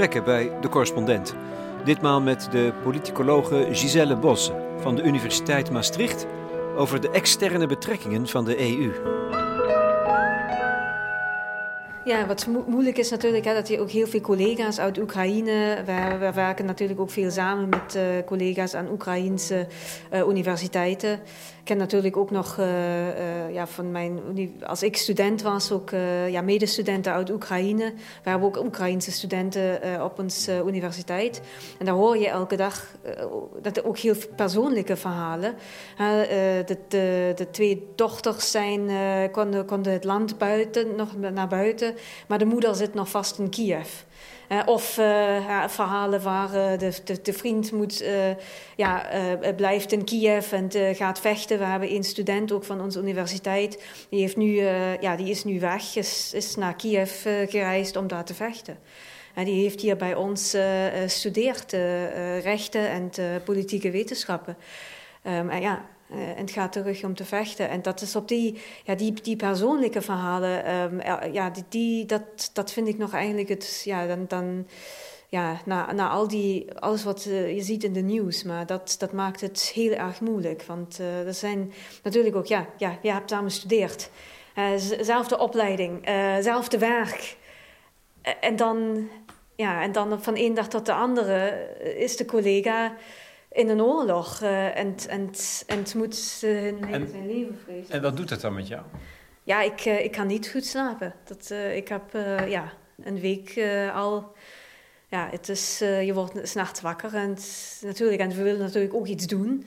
gesprekken bij de correspondent. Ditmaal met de politicologe Giselle Bosse van de Universiteit Maastricht over de externe betrekkingen van de EU. Ja, wat moeilijk is natuurlijk hè, dat je ook heel veel collega's uit Oekraïne. We, we werken natuurlijk ook veel samen met uh, collega's aan Oekraïnse uh, universiteiten ken natuurlijk ook nog uh, ja, van mijn, als ik student was, ook ja, medestudenten uit Oekraïne. We hebben ook Oekraïnse studenten op onze universiteit. En daar hoor je elke dag dat er ook heel persoonlijke verhalen. de, de, de twee dochters zijn, konden, konden het land buiten, nog naar buiten, maar de moeder zit nog vast in Kiev. Uh, of uh, verhalen waar de, de, de, vriend moet, ja, blijft in Kiev en gaat vechten. We hebben een student ook van onze universiteit. Die, heeft nu, ja, die is nu weg, is, is naar Kiev gereisd om daar te vechten. En die heeft hier bij ons gestudeerd rechten en politieke wetenschappen. Um, en ja, uh, en het gaat terug om te vechten. En dat is op die, ja, die, die persoonlijke verhalen, um, ja, die, die, dat, dat vind ik nog eigenlijk het, ja, dan, dan ja, na, na al die, alles wat uh, je ziet in de nieuws, maar dat, dat maakt het heel erg moeilijk. Want uh, er zijn natuurlijk ook, ja, ja je hebt samen gestudeerd. zelfde opleiding, zelfde werk. en dan, ja, en dan van één dag tot de andere is de collega in een oorlog. Uh, en, en, en het moet uh, zijn leven vrezen. En wat doet het dan met jou? Ja, ik, uh, ik kan niet goed slapen. Dat, ik heb ja, een week al... Ja, het is, je wordt s'nachts wakker en, natuurlijk, en we willen natuurlijk ook iets doen.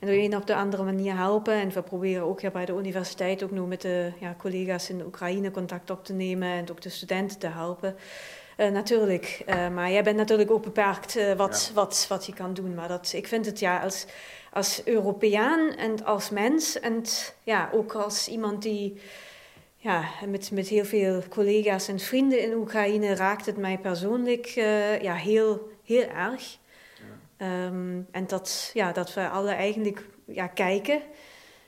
En door een op de andere manier helpen. En we proberen ook ja, bij de universiteit ook nu met de ja, collega's in de Oekraïne contact op te nemen en ook de studenten te helpen. Uh, natuurlijk. Uh, maar jij bent natuurlijk ook beperkt uh, wat, ja. wat, wat je kan doen. Maar dat, ik vind het ja, als, als Europeaan en als mens en ja, ook als iemand die ja, met, met heel veel collega's en vrienden in Oekraïne raakt het mij persoonlijk ja, heel, heel erg. Ja. Um, en dat, ja, dat we alle eigenlijk ja, kijken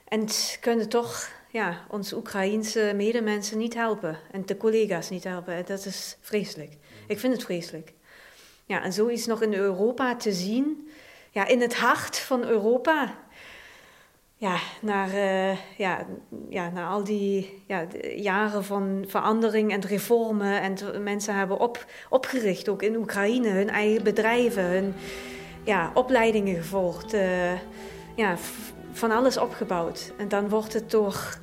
en kunnen toch ja, onze Oekraïense medemensen niet helpen en de collega's niet helpen. En dat is vreselijk. Ik vind het vreselijk. Ja, en zoiets nog in Europa te zien, ja, in het hart van Europa. Ja, naar, uh, ja, ja, naar al die ja, jaren van verandering en reformen. En mensen hebben op, opgericht, ook in Oekraïne, hun eigen bedrijven, hun ja, opleidingen gevolgd. Uh, ja, van alles opgebouwd. En dan wordt het door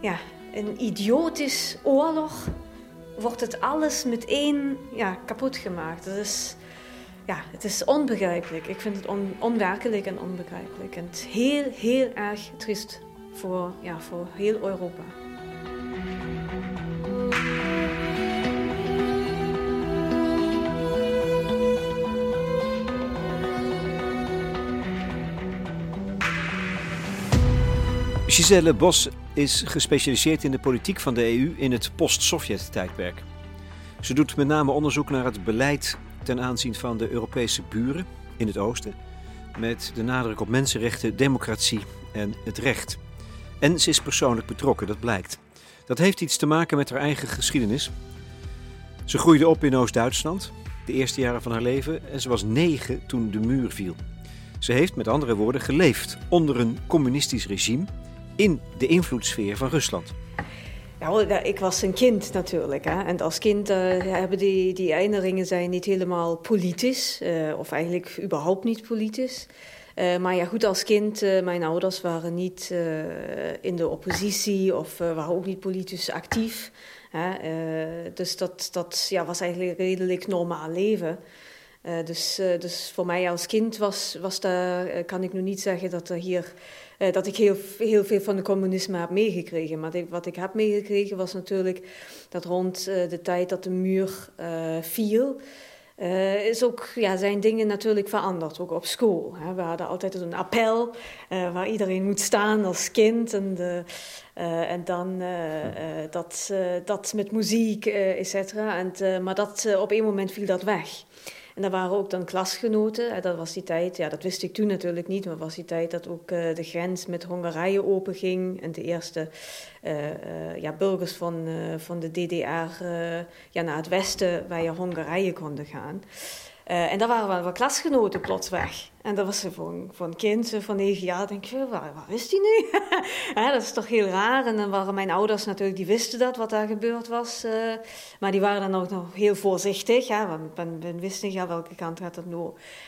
ja, een idiotisch oorlog, wordt het alles meteen ja, kapot gemaakt. Dat is, ja, het is onbegrijpelijk. Ik vind het on, onwerkelijk en onbegrijpelijk. En heel, heel erg triest voor, ja, voor heel Europa. Giselle Bos is gespecialiseerd in de politiek van de EU in het post-Sovjet-tijdperk. Ze doet met name onderzoek naar het beleid ten aanzien van de Europese buren in het oosten, met de nadruk op mensenrechten, democratie en het recht. En ze is persoonlijk betrokken, dat blijkt. Dat heeft iets te maken met haar eigen geschiedenis. Ze groeide op in Oost-Duitsland, de eerste jaren van haar leven, en ze was negen toen de muur viel. Ze heeft met andere woorden geleefd onder een communistisch regime in de invloedssfeer van Rusland. Ja, ik was een kind natuurlijk. Hè. En als kind uh, hebben die, die herinneringen zijn niet helemaal politisch. Uh, of eigenlijk überhaupt niet politisch. Uh, maar ja, goed, als kind, mijn ouders waren niet in de oppositie of waren ook niet politisch actief. Hè. dus dat, dat ja, was eigenlijk redelijk normaal leven. dus, dus voor mij als kind was, was daar, kan ik nu niet zeggen dat er hier uh, dat ik heel, heel veel van het communisme heb meegekregen. Maar wat ik heb meegekregen was natuurlijk dat rond uh, de tijd dat de muur uh, viel, is ook, ja, zijn dingen natuurlijk veranderd, ook op school. Hè. We hadden altijd een appel waar iedereen moet staan als kind. En, de, en dan dat, dat met muziek, et cetera. En, maar dat, op een moment viel dat weg. En daar waren ook dan klasgenoten. Dat was die tijd, ja, dat wist ik toen natuurlijk niet, maar was die tijd dat ook de grens met Hongarije openging. En de eerste ja, burgers van, van de DDR ja, naar het westen via Hongarije konden gaan. Uh, en daar waren wel wat klasgenoten plots weg. En dat was voor een, voor een kind van negen jaar, denk ik, waar, waar is die nu? dat is toch heel raar. En dan waren mijn ouders natuurlijk, die wisten dat, wat daar gebeurd was. Uh, maar die waren dan ook nog heel voorzichtig. Hè, want men, men wist niet, ja, welke kant gaat dat nu,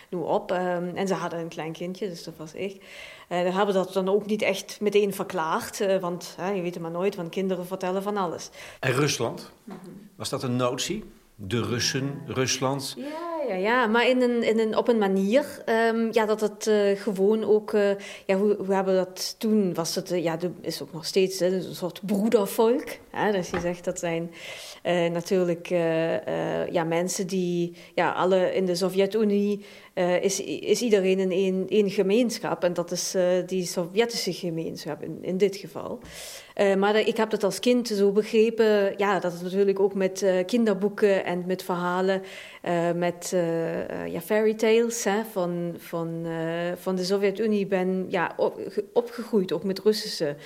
nu op. Um, en ze hadden een klein kindje, dus dat was ik. Uh, we hebben dat dan ook niet echt meteen verklaard. Uh, want je weet het maar nooit, want kinderen vertellen van alles. En Rusland? -hmm. Was dat een notie? De Russen, Rusland? Ja ja, ja, maar in een, in een, op een manier um, ja, dat het uh, gewoon ook... Uh, ja, hoe, hebben we dat toen? Was het, uh, ja, dat is ook nog steeds een soort broedervolk. Hè, dus je zegt dat zijn natuurlijk ja, mensen die... Ja, alle in de Sovjet-Unie is, is iedereen in één, gemeenschap. En dat is die Sovjetische gemeenschap in, in dit geval. Maar ik heb dat als kind zo begrepen, ja, dat het natuurlijk ook met kinderboeken en met verhalen, met ja, fairy tales hè, van, van, van de Sovjet-Unie ben ja, op, opgegroeid, ook met Russische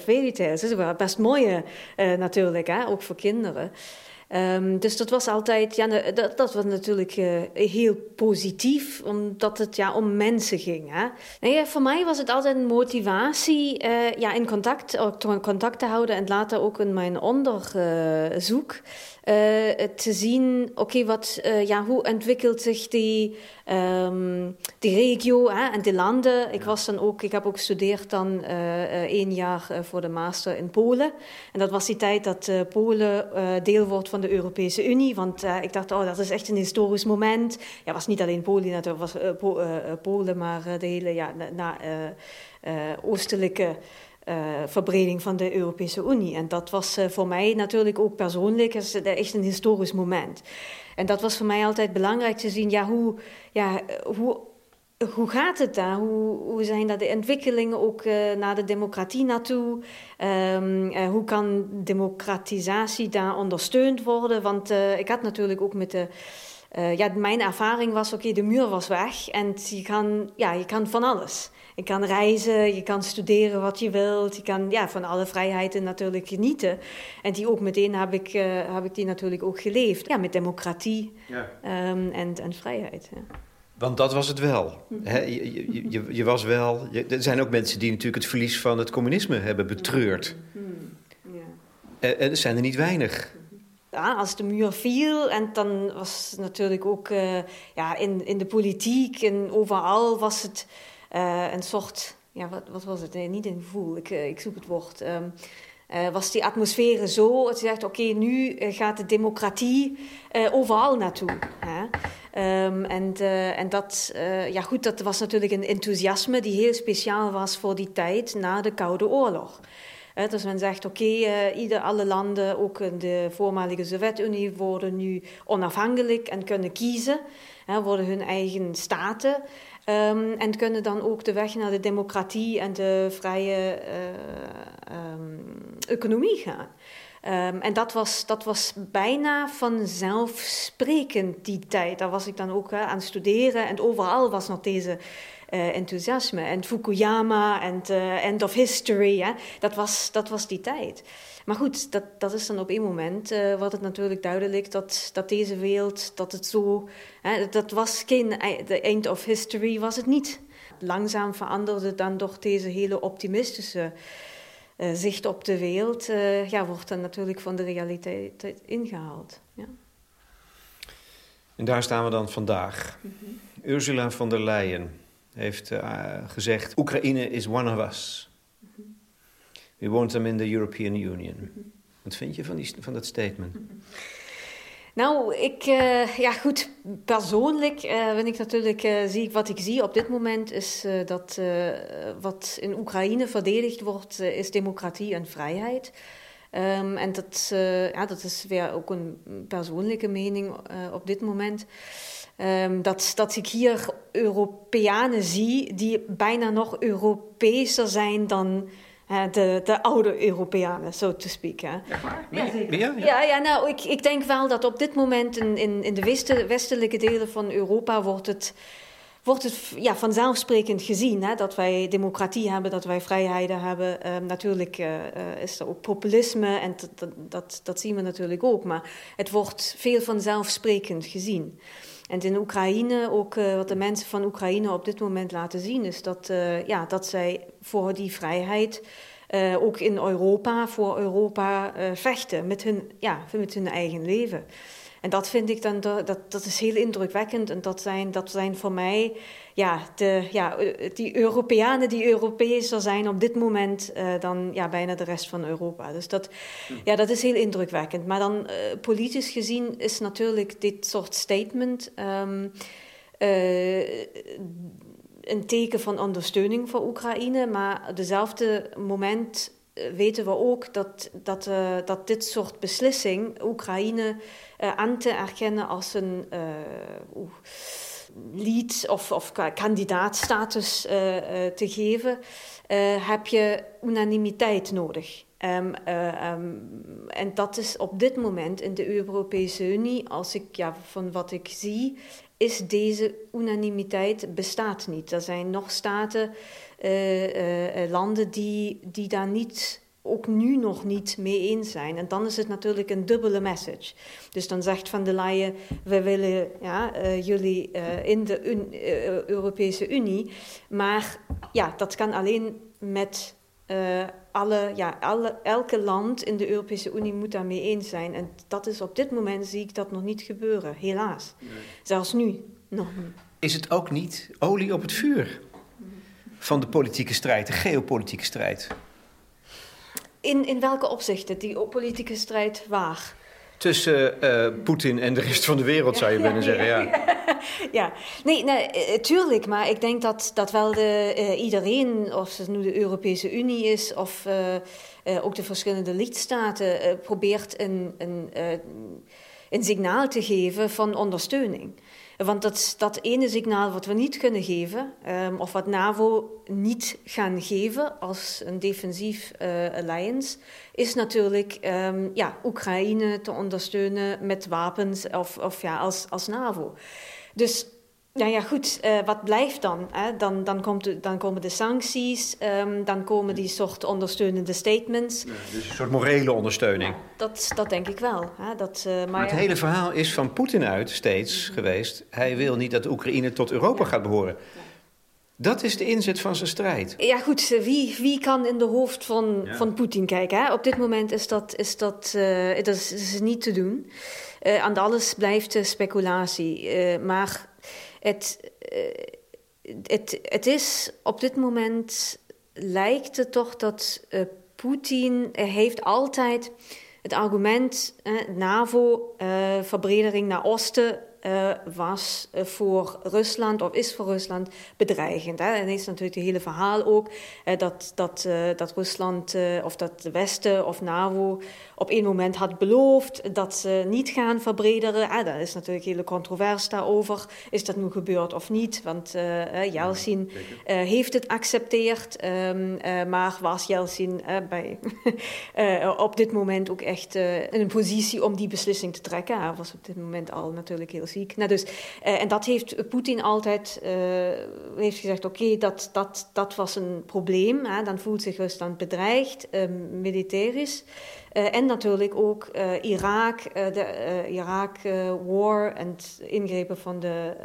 fairy tales. Dat is best mooie natuurlijk, hè, ook voor kinderen. Um, dus dat was altijd, ja, dat, dat was natuurlijk heel positief, omdat het ja, om mensen ging. Hè? Nee, voor mij was het altijd een motivatie uh, ja, in contact, contact te houden en later ook in mijn onderzoek. Te zien, oké, wat, uh, ja, hoe ontwikkelt zich die, um, die regio hè, en die landen. Ik, was dan ook, ik heb ook gestudeerd dan uh, één jaar voor de master in Polen. En dat was die tijd dat Polen deel wordt van de Europese Unie. Want ik dacht, oh, dat is echt een historisch moment. Ja, was niet alleen Polen, het was po Polen, maar de hele ja, na, oostelijke uh, verbreding van de Europese Unie. En dat was uh, voor mij natuurlijk ook persoonlijk echt een historisch moment. En dat was voor mij altijd belangrijk te zien, ja, hoe, ja, hoe, hoe gaat het daar? Hoe, hoe zijn daar de ontwikkelingen ook uh, naar de democratie naartoe? Um, hoe kan democratisatie daar ondersteund worden? Want ik had natuurlijk ook met de uh, ja, mijn ervaring was, oké, okay, de muur was weg en je kan, ja, je kan van alles. Je kan reizen, je kan studeren wat je wilt, je kan ja, van alle vrijheden natuurlijk genieten. En die ook meteen heb ik, uh, heb ik die natuurlijk ook geleefd. Ja, met democratie ja. Um, en, en vrijheid. Ja. Want dat was het wel. Mhm. je, je, je, was wel. er zijn ook mensen die natuurlijk het verlies van het communisme hebben betreurd. Mhm. Ja. En er zijn er niet weinig ja, als de muur viel. En dan was natuurlijk ook uh, ja, in, in de politiek en overal was het uh, een soort, ja, wat, wat was het? Niet een gevoel, ik, uh, ik zoek het woord. Um, was die atmosfeer zo dat je zegt, oké, nu gaat de democratie overal naartoe. Hè? Um, en, en dat, ja goed, dat was natuurlijk een enthousiasme die heel speciaal was voor die tijd na de Koude Oorlog dus men zegt, oké, okay, uh, alle landen, ook de voormalige Sovjet-Unie, worden nu onafhankelijk en kunnen kiezen, worden hun eigen staten. Um, en kunnen dan ook de weg naar de democratie en de vrije uh, um, economie gaan. Um, en dat was, dat was bijna vanzelfsprekend die tijd. Daar was ik dan ook aan het studeren en overal was nog deze enthousiasme. En Fukuyama en uh, End of History, hè? Dat, was, dat was die tijd. Maar goed, dat, dat is dan op één moment uh, wordt het natuurlijk duidelijk dat, dat deze wereld, dat het zo, hè, dat was geen, de end of history was het niet. Langzaam veranderde dan toch deze hele optimistische uh, zicht op de wereld, uh, ja, wordt dan natuurlijk van de realiteit ingehaald. Ja. En daar staan we dan vandaag. Mm -hmm. Ursula von der Leyen heeft uh, gezegd: Oekraïne is one of us. We want them in the European Union. Wat vind je van, die, van dat statement? Nou, ik, uh, ja goed, persoonlijk uh, ik natuurlijk, zie wat ik zie op dit moment is dat wat in Oekraïne verdedigd wordt, is democratie en vrijheid. Um, en dat, ja, dat is weer ook een persoonlijke mening op dit moment. Um, dat, dat ik hier Europeanen zie die bijna nog Europeeser zijn dan de, de oude Europeanen, zo te spreken. Ja, ja, ja, ja, nou, ik, ik denk wel dat op dit moment in, in, in de westelijke delen van Europa wordt het wordt het ja, vanzelfsprekend gezien hè, dat wij democratie hebben, dat wij vrijheden hebben. Ehm, natuurlijk uh, is er ook populisme en dat, dat, dat, zien we natuurlijk ook, maar het wordt veel vanzelfsprekend gezien. En in Oekraïne, ook uh, wat de mensen van Oekraïne op dit moment laten zien, is dat, ja, dat zij voor die vrijheid. ook in Europa, voor Europa vechten met hun, ja, met hun eigen leven. En dat vind ik dan, dat, dat is heel indrukwekkend. En dat zijn, dat zijn voor mij, ja, de, ja, die Europeanen die Europeeser zijn op dit moment uh, dan ja, bijna de rest van Europa. Dus dat, ja, dat is heel indrukwekkend. Maar dan uh, politisch gezien is natuurlijk dit soort statement uh, een teken van ondersteuning voor Oekraïne. Maar op dezelfde moment weten we ook dat, dat, uh, dat dit soort beslissing Oekraïne uh, aan te erkennen als een uh, lead of, of kandidaatstatus te geven, heb je unanimiteit nodig. Um, um, en dat is op dit moment in de Europese Unie, als ik ja, van wat ik zie, is deze unanimiteit bestaat niet. Er zijn nog staten uh, uh, landen die, die daar niet, ook nu nog niet mee eens zijn. En dan is het natuurlijk een dubbele message. Dus dan zegt Van der Leyen, we willen ja, uh, jullie in de un Europese Unie. Maar ja, dat kan alleen met alle, ja, alle, elke land in de Europese Unie moet daarmee eens zijn. En dat is op dit moment zie ik dat nog niet gebeuren, helaas. Nee. Zelfs nu nog niet. Is het ook niet olie op het vuur? Van de politieke strijd, de geopolitieke strijd? In, in welke opzichten die politieke strijd waar? Tussen uh, Poetin en de rest van de wereld, zou je bijna zeggen. Ja. ja, nee, nee, eh, tuurlijk. Maar ik denk dat, dat wel de, uh, iedereen, of het nu de Europese Unie is, of uh, ook de verschillende lidstaten, probeert een, een, een signaal te geven van ondersteuning. Want dat, dat ene signaal wat we niet kunnen geven, um, of wat NAVO niet gaan geven als een defensief uh, alliance, is natuurlijk um, ja, Oekraïne te ondersteunen met wapens of, of ja, als, als NAVO. Dus ja, ja, goed. Uh, wat blijft dan? Hè? Dan, dan, komt dan komen de sancties, um, dan komen die soort ondersteunende statements. Ja, dus een soort morele ondersteuning. Ja, dat, dat denk ik wel. Hè? Dat, uh, maar, maar, het hele verhaal is van Poetin uit steeds geweest. Hij wil niet dat Oekraïne tot Europa gaat behoren. Dat is de inzet van zijn strijd. Ja, goed. Wie, wie kan in de hoofd van, van Poetin kijken? Hè? Op dit moment is dat, is dat, uh, dat is, is niet te doen. aan alles blijft speculatie. maar het, uh, het, het is op dit moment lijkt het toch dat uh, Poetin heeft altijd het argument uh, NAVO-verbredering naar Oosten uh, was uh, voor Rusland of is voor Rusland bedreigend. Hè? En is natuurlijk het hele verhaal ook uh, dat, dat, dat Rusland of dat de Westen of NAVO op een moment had beloofd dat ze niet gaan verbrederen. Ah, daar is natuurlijk hele controverse daarover. Is dat nu gebeurd of niet? Want Yeltsin heeft het accepteerd, um, maar was Yeltsin bij, op dit moment ook echt in een positie om die beslissing te trekken. Hij was op dit moment al natuurlijk heel nou, dus, uh, en dat heeft Poetin altijd uh, heeft gezegd: oké, dat, dat, dat was een probleem. Hè? Dan voelt zich Rusland bedreigd, uh, militarisch. en natuurlijk ook Irak, de Irak-war en ingrepen van, de,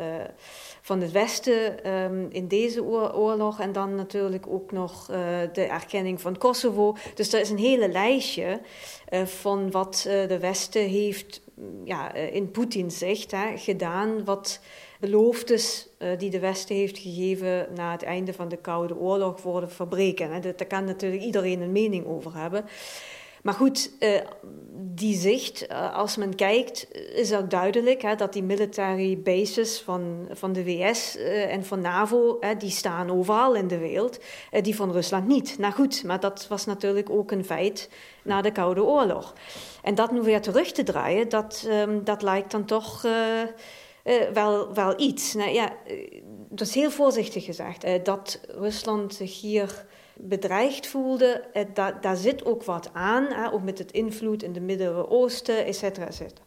van het Westen um, in deze oorlog. En dan natuurlijk ook nog de erkenning van Kosovo. Dus er is een hele lijstje van wat de Westen heeft ja, eh, in Poetin zegt, hè, gedaan wat beloftes uh, die de Westen heeft gegeven na het einde van de Koude Oorlog worden verbreken. Hè. Daar kan natuurlijk iedereen een mening over hebben. Maar goed, uh, die zicht, uh, als men kijkt, is ook duidelijk hè, dat die military bases van, van de VS uh, en van NAVO, die staan overal in de wereld, die van Rusland niet. Nou goed, maar dat was natuurlijk ook een feit na de Koude Oorlog. En dat nu weer terug te draaien, dat, um, dat lijkt dan toch wel, wel iets. Nou, ja, dat is heel voorzichtig gezegd. Dat Rusland zich hier bedreigd voelde, daar zit ook wat aan, hè, ook met het invloed in het Midden-Oosten, et cetera, et cetera.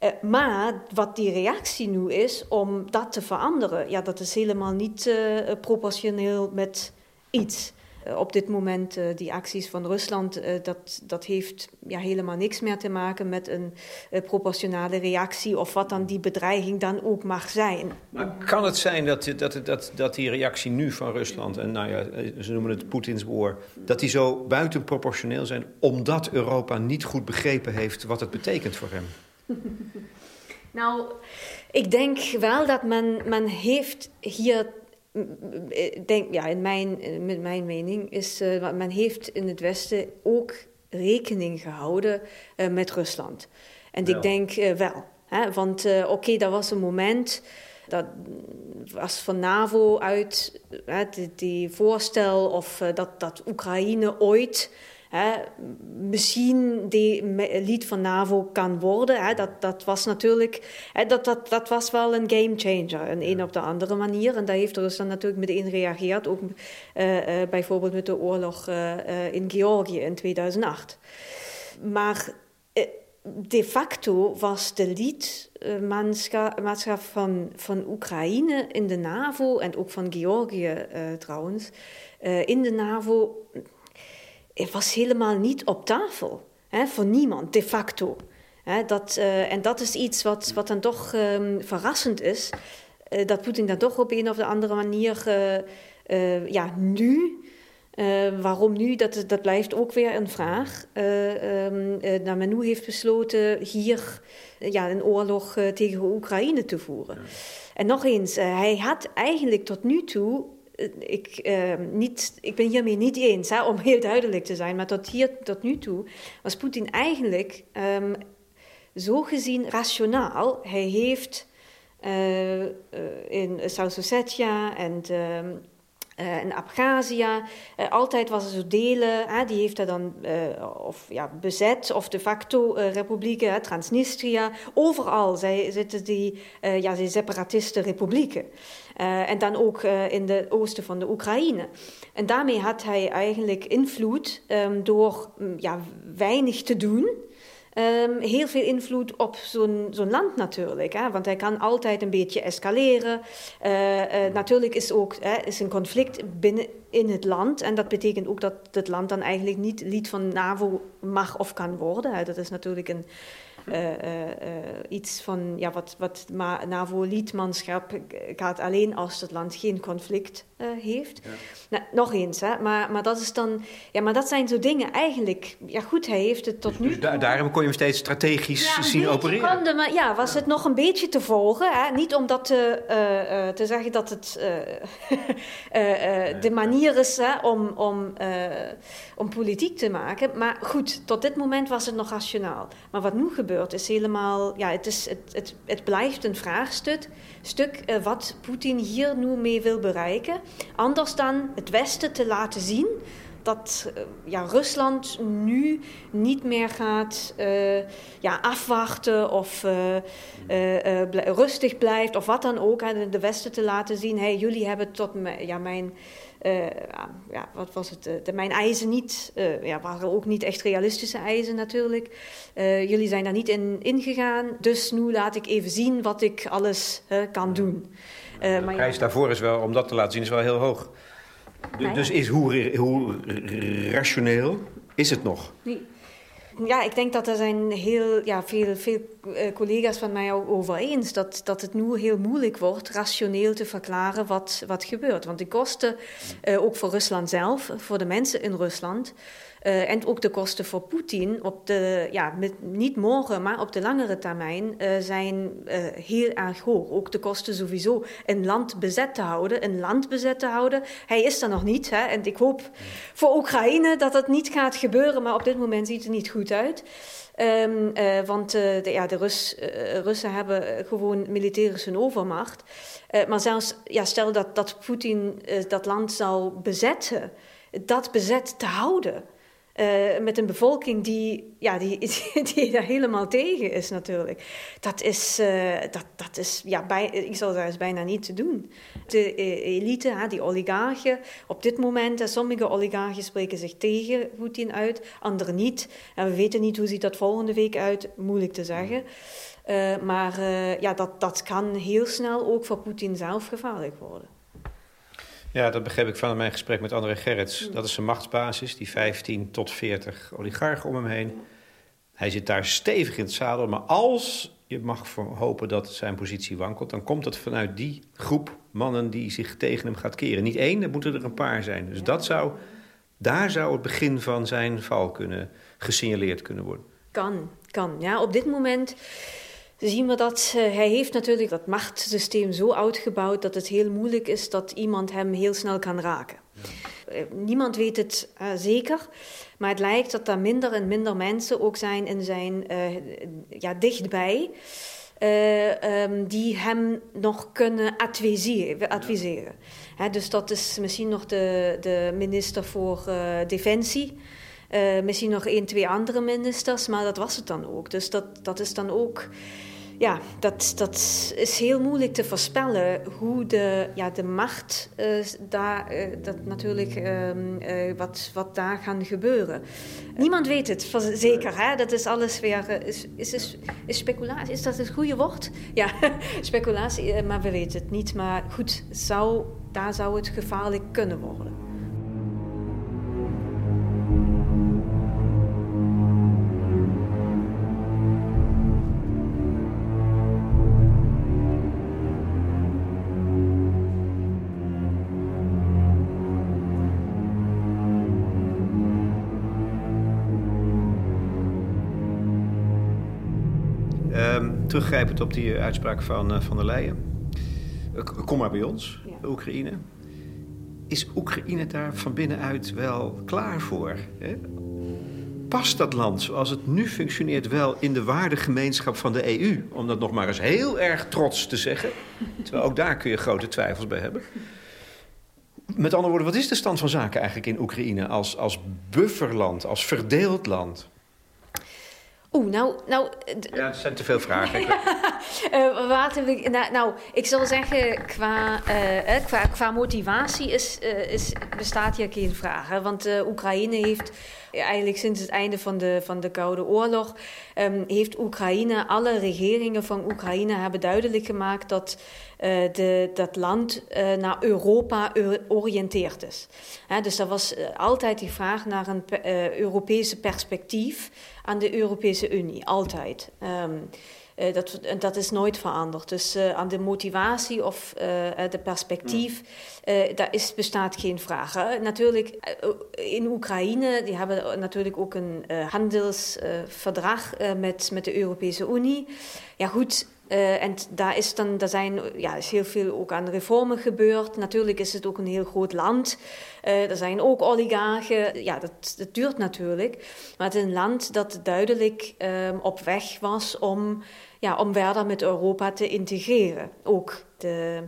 Uh, maar wat die reactie nu is om dat te veranderen, ja, dat is helemaal niet uh, proportioneel met iets. Uh, op dit moment, die acties van Rusland, dat, dat heeft ja, helemaal niks meer te maken met een proportionale reactie of wat dan die bedreiging dan ook mag zijn. Maar kan het zijn dat, dat, dat, dat die reactie nu van Rusland, en nou ja, ze noemen het Poetins war, dat die zo buitenproportioneel zijn omdat Europa niet goed begrepen heeft wat het betekent voor hem? nou, ik denk wel dat men, men heeft hier denk, ja, in mijn, met mijn mening is, uh, men heeft in het Westen ook rekening gehouden uh, met Rusland. En ik denk uh, wel. Hè, want oké, okay, dat was een moment, dat was van NAVO uit, die, die voorstel of dat, dat Oekraïne ooit Hè, misschien die lid van NAVO kan worden. Hè, dat, dat was natuurlijk hè, dat, dat, dat was wel een game changer, een een op de andere manier. En daar heeft Rusland natuurlijk meteen gereageerd, ook uh, uh, bijvoorbeeld met de oorlog uh, in Georgië in 2008. Maar de facto was de lidmaatschap van, van Oekraïne in de NAVO en ook van Georgië trouwens, in de NAVO het was helemaal niet op tafel. Hè, voor niemand, de facto. Hè, dat, uh, en dat is iets wat, wat dan toch um, verrassend is. Uh, dat Poetin dat toch op een of andere manier, uh, ja, nu. waarom nu? Dat, dat blijft ook weer een vraag. Um, dat men nu heeft besloten hier ja, een oorlog tegen Oekraïne te voeren. Ja. En nog eens, hij had eigenlijk tot nu toe eh, ik, uh, niet, ik ben hiermee niet eens, hè, om heel duidelijk te zijn. Maar tot, hier, tot nu toe was Poetin eigenlijk um, zo gezien rationaal. Hij heeft uh, in South-Ossetia en ehm, uh, in Abkhazia. Altijd was er zo delen, die heeft hij dan of, ja, bezet, of de facto republieken, Transnistria. Overal zij, zitten die, ja, die republieken. En dan ook in de oosten van de Oekraïne. En daarmee had hij eigenlijk invloed um, door um, ja, weinig te doen. Um, heel veel invloed op zo'n zo'n land natuurlijk. Hè? Want hij kan altijd een beetje escaleren. Uh, uh, natuurlijk is ook hè, is een conflict binnen in het land. En dat betekent ook dat het land dan eigenlijk niet lid van NAVO mag of kan worden. Hè? Dat is natuurlijk een iets van ja, wat, wat NAVO-lidmaatschap gaat alleen als het land geen conflict heeft. Ja. Nou, nog eens, hè, maar, maar dat is dan, ja, maar dat zijn zo dingen eigenlijk. Ja, goed, hij heeft het tot dus, nu. Dus daar, daarom kon je hem steeds strategisch ja, zien opereren. Maar ja, was het nog een beetje te volgen. Hè? Niet om dat te, uh, te zeggen dat het de manier is hè, om, om, om politiek te maken. Maar goed, tot dit moment was het nog rationaal. Maar wat nu gebeurt is helemaal, ja, het, is, het, het, het blijft een vraagstuk stuk, uh, wat Poetin hier nu mee wil bereiken. Anders dan het Westen te laten zien dat uh, ja, Rusland nu niet meer gaat uh, ja, afwachten of rustig blijft of wat dan ook. Hè, de Westen te laten zien, hey, jullie hebben tot ja, mijn uh, ja, wat was het? De, mijn eisen niet, uh, ja, waren ook niet echt realistische eisen natuurlijk. Jullie zijn daar niet in ingegaan, dus nu laat ik even zien wat ik alles kan doen. de maar prijs ja, daarvoor is wel, om dat te laten zien, is wel heel hoog. De, dus is hoe, hoe rationeel is het nog? Nee ja, ik denk dat er zijn heel ja, veel, veel uh, collega's van mij over eens dat, dat het nu heel moeilijk wordt rationeel te verklaren wat, wat gebeurt. Want de kosten, uh, ook voor Rusland zelf, voor de mensen in Rusland, uh, en ook de kosten voor Poetin, op de, ja, met, niet morgen, maar op de langere termijn, uh, zijn uh, heel erg hoog. Ook de kosten sowieso een land bezet te houden, een land bezet te houden. Hij is er nog niet. Hè? En ik hoop voor Oekraïne dat dat niet gaat gebeuren, maar op dit moment ziet het niet goed uit. Uh, want de, ja, de Rus, Russen hebben gewoon militärische overmacht. maar zelfs, ja, stel dat, dat Poetin dat land zou bezetten, dat bezet te houden. Uh, met een bevolking die, ja, die, die daar helemaal tegen is natuurlijk. Dat is, uh, dat, dat is ja, bij, ik zal zeggen, is bijna niet te doen. De elite, hè, die oligarchen, op dit moment, sommige oligarchen spreken zich tegen Poetin uit, anderen niet. En we weten niet hoe ziet dat volgende week uit, moeilijk te zeggen. Uh, maar ja, dat, dat kan heel snel ook voor Poetin zelf gevaarlijk worden. Ja, dat begreep ik van mijn gesprek met André Gerrits. Mm. Dat is zijn machtsbasis, die 15 tot 40 oligarchen om hem heen. Hij zit daar stevig in het zadel. Maar als je mag hopen dat zijn positie wankelt, dan komt dat vanuit die groep mannen die zich tegen hem gaat keren. Niet één, er moeten er een paar zijn. Dus dat zou, daar zou het begin van zijn val kunnen gesignaleerd kunnen worden. Kan, kan. Ja, op dit moment zien we dat uh, hij heeft natuurlijk dat machtssysteem zo uitgebouwd dat het heel moeilijk is dat iemand hem heel snel kan raken. Ja. Uh, niemand weet het uh, zeker, maar het lijkt dat er minder en minder mensen ook zijn in zijn ja, dichtbij. Um, die hem nog kunnen adviseren. adviseren. Ja. dus dat is misschien nog de, de minister voor Defensie. misschien nog één, twee andere ministers, maar dat was het dan ook. Dus dat, dat is dan ook ja, dat, dat is heel moeilijk te voorspellen hoe de, ja, de macht uh, daar, uh, dat natuurlijk um, uh, wat, wat daar gaan gebeuren. Niemand weet het zeker, hè? dat is alles weer. Is, is, is, is speculatie, is dat het goede woord? Ja, speculatie, maar we weten het niet. Maar goed, zou, daar zou het gevaarlijk kunnen worden. Teruggrijpend op die uitspraak van uh, Van der Leyen. Uh, kom maar bij ons. Oekraïne. Is Oekraïne daar van binnenuit wel klaar voor? Hè? Past dat land zoals het nu functioneert wel in de waardegemeenschap van de EU? Om dat nog maar eens heel erg trots te zeggen. Terwijl ook daar kun je grote twijfels bij hebben. Met andere woorden, wat is de stand van zaken eigenlijk in Oekraïne als, als bufferland, als verdeeld land? Oeh, nou, nou... Ja, het zijn te veel vragen. uh, we, nou, nou, ik zal zeggen, qua, uh, qua, qua motivatie is, uh, is, bestaat hier geen vraag. Hè? Want Oekraïne heeft eigenlijk sinds het einde van de, van de Koude Oorlog... Um, heeft Oekraïne, alle regeringen van Oekraïne hebben duidelijk gemaakt... dat de, dat land naar Europa oriënteerd is. dus er was altijd die vraag naar een Europese perspectief aan de Europese Unie, altijd. Um, uh, dat, dat is nooit veranderd. Dus uh, aan de motivatie of uh, de perspectief, daar is, bestaat geen vraag. Hè. Natuurlijk, in Oekraïne, die hebben natuurlijk ook een handelsverdrag met, met de Europese Unie. Ja goed, uh, en daar is dan, daar zijn, ja, is heel veel ook aan reformen gebeurd. Natuurlijk is het ook een heel groot land. Uh, er zijn ook oligarchen. Ja, dat, dat duurt natuurlijk. Maar het is een land dat duidelijk um, op weg was om, ja, om verder met Europa te integreren. Ook de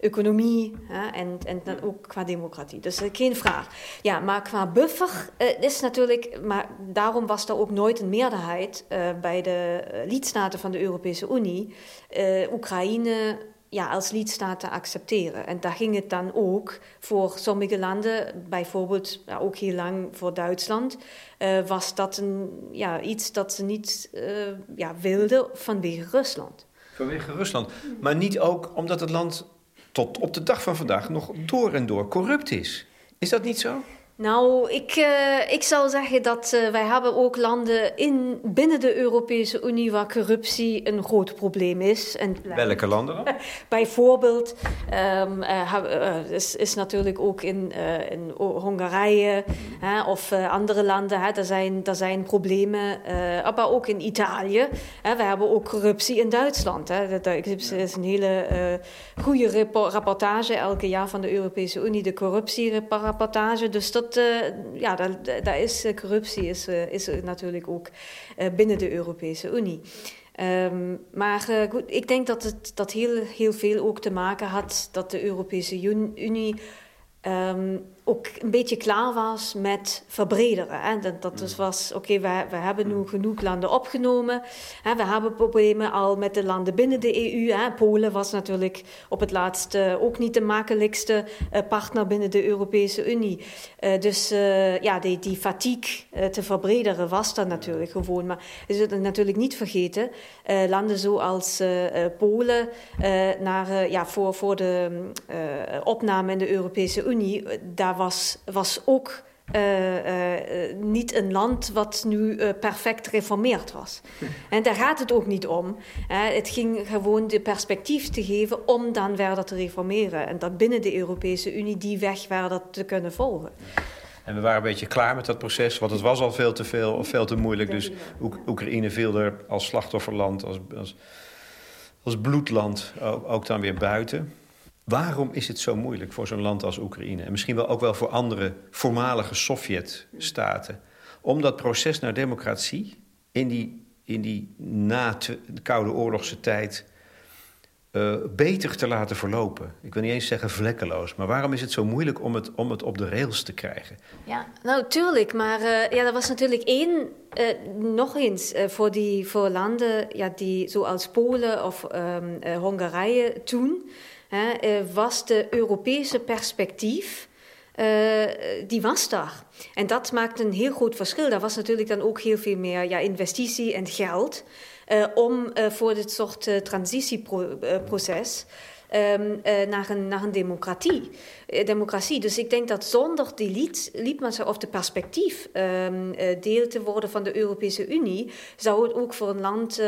economie hè, en, en dan ook qua democratie. Dus uh, geen vraag. Ja, maar qua buffer uh, is natuurlijk, maar daarom was er ook nooit een meerderheid uh, bij de lidstaten van de Europese Unie, Oekraïne ja, als lidstaat te accepteren. En daar ging het dan ook voor sommige landen, bijvoorbeeld ook heel lang voor Duitsland, was dat een, ja, iets dat ze niet ja, wilden vanwege Rusland. Vanwege Rusland. Maar niet ook omdat het land tot op de dag van vandaag nog door en door corrupt is. Is dat niet zo? Nou, ik, uh, ik zal zeggen dat uh, wij hebben ook landen in, binnen de Europese Unie waar corruptie een groot probleem is. En, Welke landen dan? Bijvoorbeeld um, uh, is, is natuurlijk ook in, in Hongarije of andere landen. Hè, daar, zijn, daar zijn problemen, maar ook in Italië. Hè, we hebben ook corruptie in Duitsland. Hè. Dat is een hele goede rapportage elke jaar van de Europese Unie, de corruptierapportage. Dus dat uh, ja, daar, is uh, corruptie is, uh, is natuurlijk ook binnen de Europese Unie. Um, maar goed, ik denk dat het dat heel, heel veel ook te maken had dat de Europese Unie um, ook een beetje klaar was met verbrederen. Hè. Dat, dat dus was, oké, we, we hebben nu genoeg landen opgenomen. Hè. We hebben problemen al met de landen binnen de EU. Hè. Polen was natuurlijk op het laatst ook niet de makkelijkste partner binnen de Europese Unie. dus ja, die, die fatigue te verbrederen was er natuurlijk gewoon. Maar we zullen natuurlijk niet vergeten, landen zoals Polen naar, ja, voor, voor de opname in de Europese Unie, daar was, was ook uh, uh, niet een land wat nu uh, perfect reformeerd was. En daar gaat het ook niet om. het ging gewoon de perspectief te geven om dan verder te reformeren. En dat binnen de Europese Unie die weg verder te kunnen volgen. En we waren een beetje klaar met dat proces, want het was al veel te veel of veel te moeilijk. Dus Oekraïne viel er als slachtofferland, als, als, als bloedland ook, ook dan weer buiten. Waarom is het zo moeilijk voor zo'n land als Oekraïne? En misschien wel ook wel voor andere voormalige Sovjet-staten. Om dat proces naar democratie in die, in die na de Koude Oorlogse tijd uh, beter te laten verlopen. Ik wil niet eens zeggen vlekkeloos, maar waarom is het zo moeilijk om het, om het op de rails te krijgen? Ja, nou tuurlijk, maar uh, ja, er was natuurlijk één, uh, nog eens, voor, die, voor landen ja, die, zoals Polen of um, Hongarije toen hè, eh, was de Europese perspectief. Uh, die was daar. En dat maakt een heel groot verschil. Daar was natuurlijk dan ook heel veel meer ja, investitie en geld uh, om voor dit soort transitieproces um, uh, naar, een, naar een democratie. Uh, democratie. Dus ik denk dat zonder die lidmaatschap of de perspectief um, deel te worden van de Europese Unie, zou het ook voor een land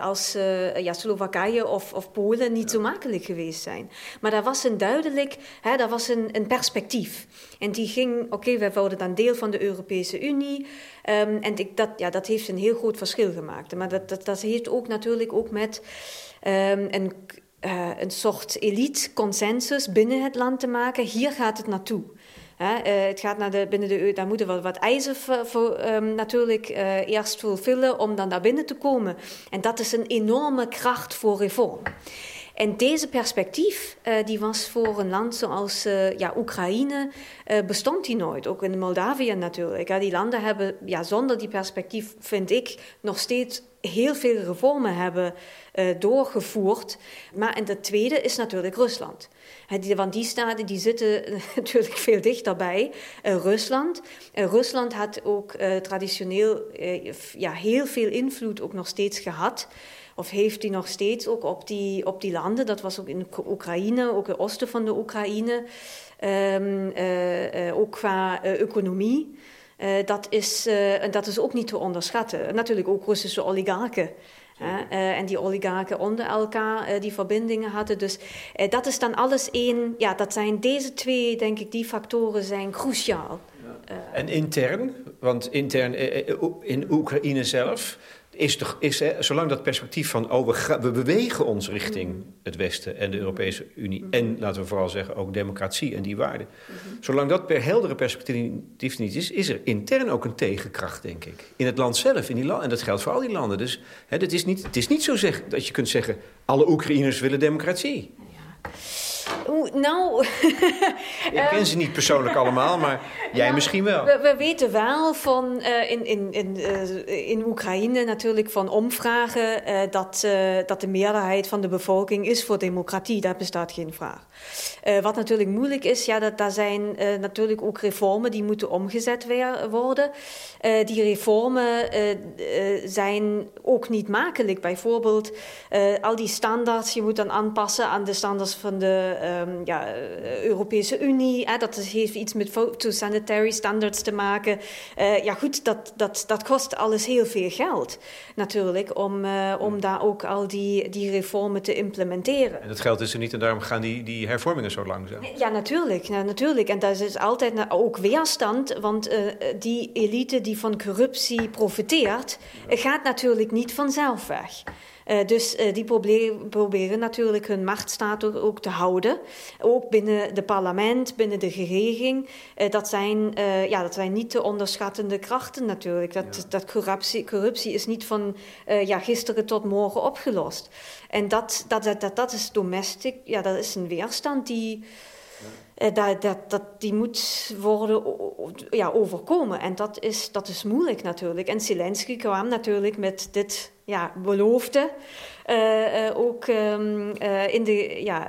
als ja, Slowakije of, of Polen niet zo makkelijk geweest zijn. Maar daar was een duidelijk, hè, daar was een, een perspectief. En die ging, oké, okay, wij worden dan deel van de Europese Unie. Um, en ik, dat, ja, dat heeft een heel groot verschil gemaakt. Maar dat, dat, dat heeft ook natuurlijk ook met um, een uh, een soort elite consensus binnen het land te maken. Hier gaat het naartoe. Uh, het gaat naar de, binnen de EU, daar moeten we wat eisen voor, um, natuurlijk uh, eerst vervullen om dan daar binnen te komen. En dat is een enorme kracht voor reform. En deze perspectief, die was voor een land zoals ja, Oekraïne, bestond die nooit. Ook in Moldavië natuurlijk. Die landen hebben ja, zonder die perspectief, vind ik, nog steeds heel veel reformen hebben doorgevoerd. Maar en de tweede is natuurlijk Rusland. want die staten die zitten natuurlijk veel dichterbij. Rusland. Rusland had ook traditioneel ja, heel veel invloed ook nog steeds gehad of heeft hij nog steeds ook op die, op die landen, dat was ook in Oekraïne, ook het oosten van de Oekraïne, uh, ook qua economie. dat, is, dat is ook niet te onderschatten. Natuurlijk ook Russische oligarchen. En die oligarchen onder elkaar die verbindingen hadden. Dus dat is dan alles één. Ja, dat zijn deze twee, denk ik, die factoren zijn cruciaal. En intern, want intern in Oekraïne zelf is, toch, is zolang dat perspectief van, oh, we, we, bewegen ons richting het Westen en de Europese Unie. En laten we vooral zeggen ook democratie en die waarden. Zolang dat per heldere perspectief niet is, is er intern ook een tegenkracht, denk ik. In het land zelf, in die land, en dat geldt voor al die landen. Dus hè, het, is niet, het is niet zo zeg, dat je kunt zeggen, alle Oekraïners willen democratie. Nou. Ik ken ze niet persoonlijk allemaal, maar jij nou, misschien wel. We, we, weten wel van uh, in, in, in, uh, in Oekraïne natuurlijk van omvragen uh, dat, dat de meerderheid van de bevolking is voor democratie. Daar bestaat geen vraag. wat natuurlijk moeilijk is, ja, dat daar zijn natuurlijk ook reformen die moeten omgezet weer, worden. die reformen zijn ook niet makkelijk. Bijvoorbeeld al die standaards, je moet dan aanpassen aan de standaards van de um, ja, eh, Europese Unie. Hè, dat heeft iets met photosanitary standards te maken. Uh, ja, goed, dat, dat, dat kost alles heel veel geld natuurlijk om, uh, om daar ook al die, die reformen te implementeren. En dat geld is er niet en daarom gaan die, die hervormingen zo langzaam. Ja, natuurlijk. Ja, natuurlijk. En dat is altijd ook weerstand, want uh, die elite die van corruptie profiteert, gaat natuurlijk niet vanzelf weg. Uh, dus uh, die proberen, proberen natuurlijk hun machtsstatus ook te houden. Ook binnen het parlement, binnen de regering. Uh, dat, zijn, ja, dat zijn niet te onderschattende krachten natuurlijk. Dat, ja. dat corruptie, corruptie is niet van ja, gisteren tot morgen opgelost. En dat, dat, dat, dat is domestic, ja, dat is een weerstand die Uh, dat, dat, dat, die moet worden ja, overkomen. En dat is, dat is moeilijk natuurlijk. En Zelensky kwam natuurlijk met dit ja, belofte. Uh, uh, ook um, uh, in, de, ja,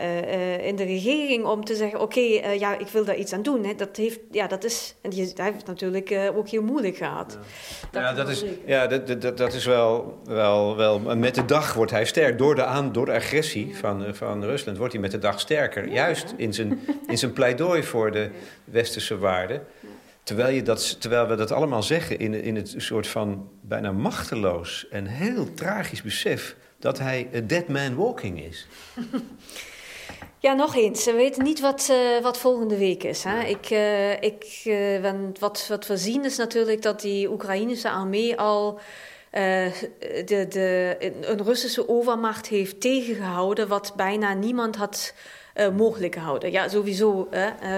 in de regering om te zeggen: Oké, okay, ja, ik wil daar iets aan doen. Hè. Dat, heeft, ja, dat, is, en die, dat heeft natuurlijk ook heel moeilijk gehad. Ja, dat, ja, dat is, ja, dat, dat, dat is wel, wel, wel. Met de dag wordt hij sterk. Door de, aan, door de agressie van, van Rusland wordt hij met de dag sterker. Juist in zijn, in zijn pleidooi voor de westerse waarden. Terwijl, je dat, terwijl we dat allemaal zeggen in, in het soort van bijna machteloos en heel tragisch besef dat hij a dead man walking is. Ja, nog eens. We weten niet wat, uh, wat volgende week is. Hè? Ik, uh, ik, uh, wat, wat we zien is natuurlijk dat die Oekraïnse armee al de, de, een Russische overmacht heeft tegengehouden, wat bijna niemand had mogelijk gehouden. Ja, sowieso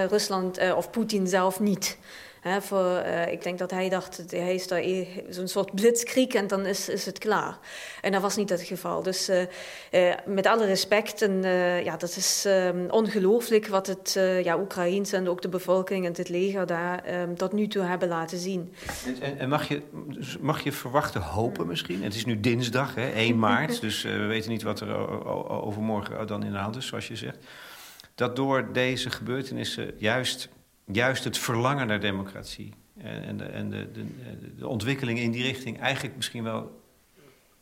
Rusland of Poetin zelf niet voor, uh, ik denk dat hij dacht, hij is daar zo'n soort blitzkrieg en dan is, is het klaar. En dat was niet het geval. Dus uh, uh, met alle respect, en, ja, dat is um, ongelooflijk wat het ja, Oekraïens en ook de bevolking en het leger daar um, tot nu toe hebben laten zien. En, en, mag, je, mag je verwachten, hopen misschien? Het is nu dinsdag, hè, 1 maart, dus we weten niet wat er overmorgen dan in de hand is, zoals je zegt. Dat door deze gebeurtenissen juist juist het verlangen naar democratie en, de, en de, de, de ontwikkelingen in die richting eigenlijk misschien wel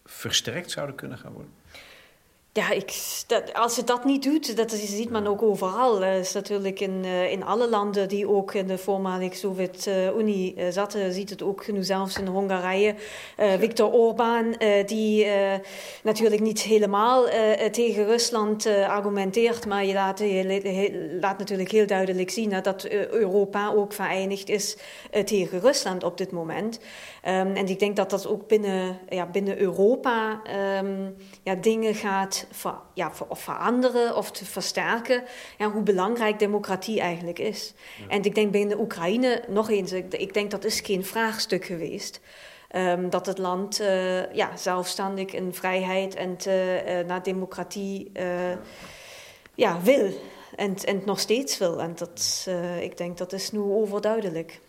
versterkt zouden kunnen gaan worden? Ja, ik, dat, als je dat niet doet, dat ziet men ook overal. Dat is natuurlijk in, uh, in alle landen die ook in de voormalige Sovjet-Unie uh, zaten, ziet het ook nu zelfs in Hongarije. Uh, Viktor Orbán, die natuurlijk niet helemaal tegen Rusland argumenteert, maar je laat, je laat natuurlijk heel duidelijk zien dat Europa ook verenigd is tegen Rusland op dit moment. Um, en ik denk dat dat ook binnen, ja, binnen Europa um, ja, dingen gaat ver, ja, ver, of veranderen of te versterken. Ja, hoe belangrijk democratie eigenlijk is. Ja. En ik denk binnen Oekraïne, nog eens, ik, ik denk dat is geen vraagstuk geweest. Um, dat het land uh, ja, zelfstandig in vrijheid en te, uh, naar democratie uh, ja, wil. En, en nog steeds wil. En dat, ik denk dat is nu overduidelijk.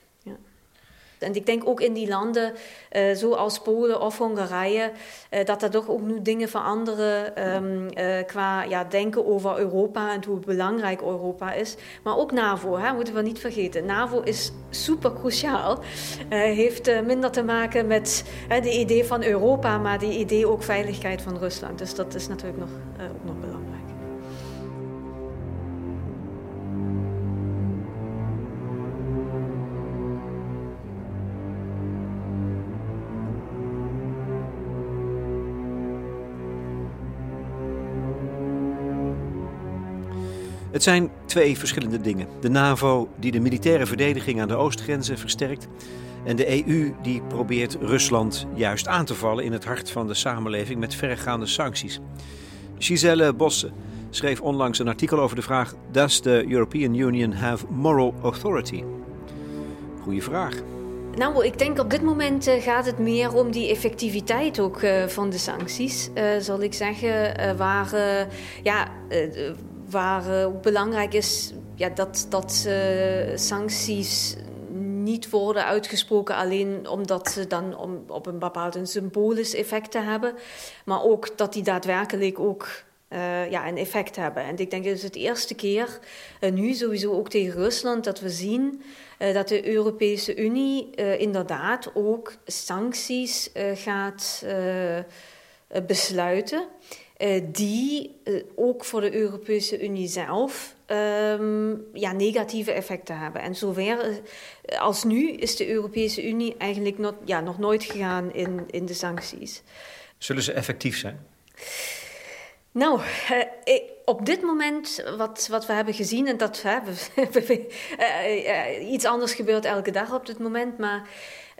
En ik denk ook in die landen, uh, zoals Polen of Hongarije, uh, dat er toch ook nu dingen veranderen um, qua ja, denken over Europa en hoe belangrijk Europa is. Maar ook NAVO, hè, moeten we niet vergeten. NAVO is super cruciaal. heeft minder te maken met de idee van Europa, maar de idee ook veiligheid van Rusland. Dus dat is natuurlijk nog, ook nog belangrijk. Het zijn twee verschillende dingen. De NAVO die de militaire verdediging aan de oostgrenzen versterkt en de EU die probeert Rusland juist aan te vallen in het hart van de samenleving met verregaande sancties. Giselle Bosse schreef onlangs een artikel over de vraag: Does the European Union have moral authority? Goeie vraag. Nou, ik denk op dit moment uh, gaat het meer om die effectiviteit ook uh, van de sancties, uh, zal ik zeggen. waar, ja, waar ook belangrijk is ja, dat, dat uh, sancties niet worden uitgesproken alleen omdat ze dan om, op een bepaald symbolisch effect te hebben, maar ook dat die daadwerkelijk ook uh, ja, een effect hebben. En ik denk dat het het eerste keer, nu sowieso ook tegen Rusland, dat we zien dat de Europese Unie inderdaad ook sancties gaat besluiten. Uh, die uh, ook voor de Europese Unie zelf um, ja, negatieve effecten hebben. En zover uh, als nu is de Europese Unie eigenlijk not, ja, nog nooit gegaan in, in de sancties. Zullen ze effectief zijn? Nou, op dit moment, wat, wat we hebben gezien, en dat hè, iets anders gebeurt elke dag op dit moment, maar